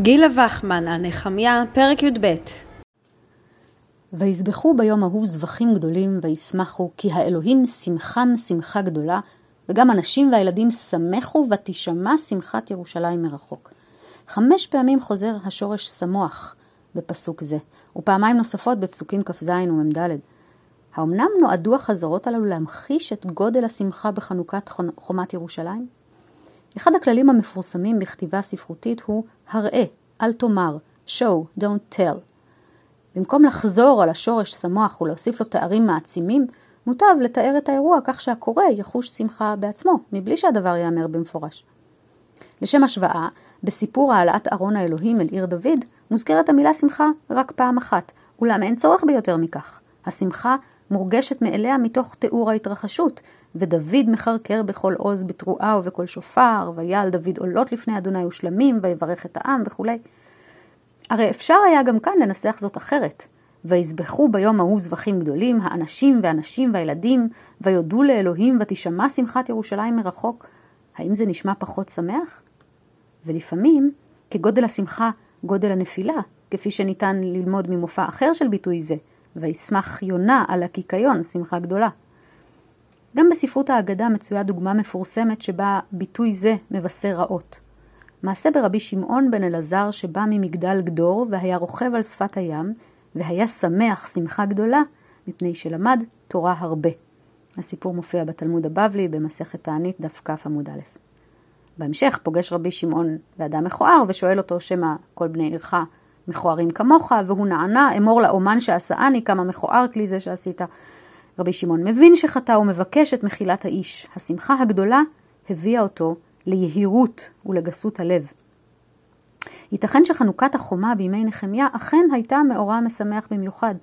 גילה וחמן על נחמיה, פרק י"ב ויזבחו ביום ההוא זבחים גדולים, וישמחו, כי האלוהים שמחם שמחה גדולה, וגם הנשים והילדים שמחו, ותשמע שמחת ירושלים מרחוק. חמש פעמים חוזר השורש שמוח בפסוק זה, ופעמיים נוספות בפסוקים כ"ז ומ"ד. האמנם נועדו החזרות הללו להמחיש את גודל השמחה בחנוכת חומת ירושלים? אחד הכללים המפורסמים בכתיבה ספרותית הוא הראה, אל תאמר, show, don't tell. במקום לחזור על השורש שמוח ולהוסיף לו תארים מעצימים, מוטב לתאר את האירוע כך שהקורא יחוש שמחה בעצמו, מבלי שהדבר ייאמר במפורש. לשם השוואה, בסיפור העלאת ארון האלוהים אל עיר דוד, מוזכרת המילה שמחה רק פעם אחת, אולם אין צורך ביותר מכך. השמחה מורגשת מאליה מתוך תיאור ההתרחשות, ודוד מחרקר בכל עוז בתרועה ובקול שופר, ויעל דוד עולות לפני אדוני ושלמים, ויברך את העם וכולי. הרי אפשר היה גם כאן לנסח זאת אחרת. ויזבחו ביום ההוא זבחים גדולים, האנשים והנשים והילדים, ויודו לאלוהים, ותשמע שמחת ירושלים מרחוק. האם זה נשמע פחות שמח? ולפעמים, כגודל השמחה, גודל הנפילה, כפי שניתן ללמוד ממופע אחר של ביטוי זה, וישמח יונה על הקיקיון, שמחה גדולה. גם בספרות האגדה מצויה דוגמה מפורסמת שבה ביטוי זה מבשר רעות. מעשה ברבי שמעון בן אלעזר שבא ממגדל גדור והיה רוכב על שפת הים, והיה שמח שמחה גדולה, מפני שלמד תורה הרבה. הסיפור מופיע בתלמוד הבבלי במסכת תענית דף כ עמוד א'. בהמשך פוגש רבי שמעון באדם מכוער ושואל אותו שמא כל בני עירך מכוערים כמוך, והוא נענה, אמור לאומן שעשאני כמה מכוער כלי זה שעשית. רבי שמעון מבין שחטא ומבקש את מחילת האיש. השמחה הגדולה הביאה אותו ליהירות ולגסות הלב. ייתכן שחנוכת החומה בימי נחמיה אכן הייתה מאורע משמח במיוחד,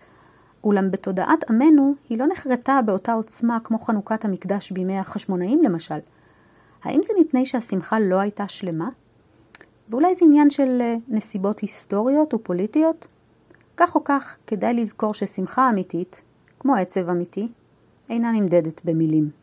אולם בתודעת עמנו היא לא נחרטה באותה עוצמה כמו חנוכת המקדש בימי החשמונאים למשל. האם זה מפני שהשמחה לא הייתה שלמה? ואולי זה עניין של אה, נסיבות היסטוריות ופוליטיות? כך או כך, כדאי לזכור ששמחה אמיתית, כמו עצב אמיתי, אינה נמדדת במילים.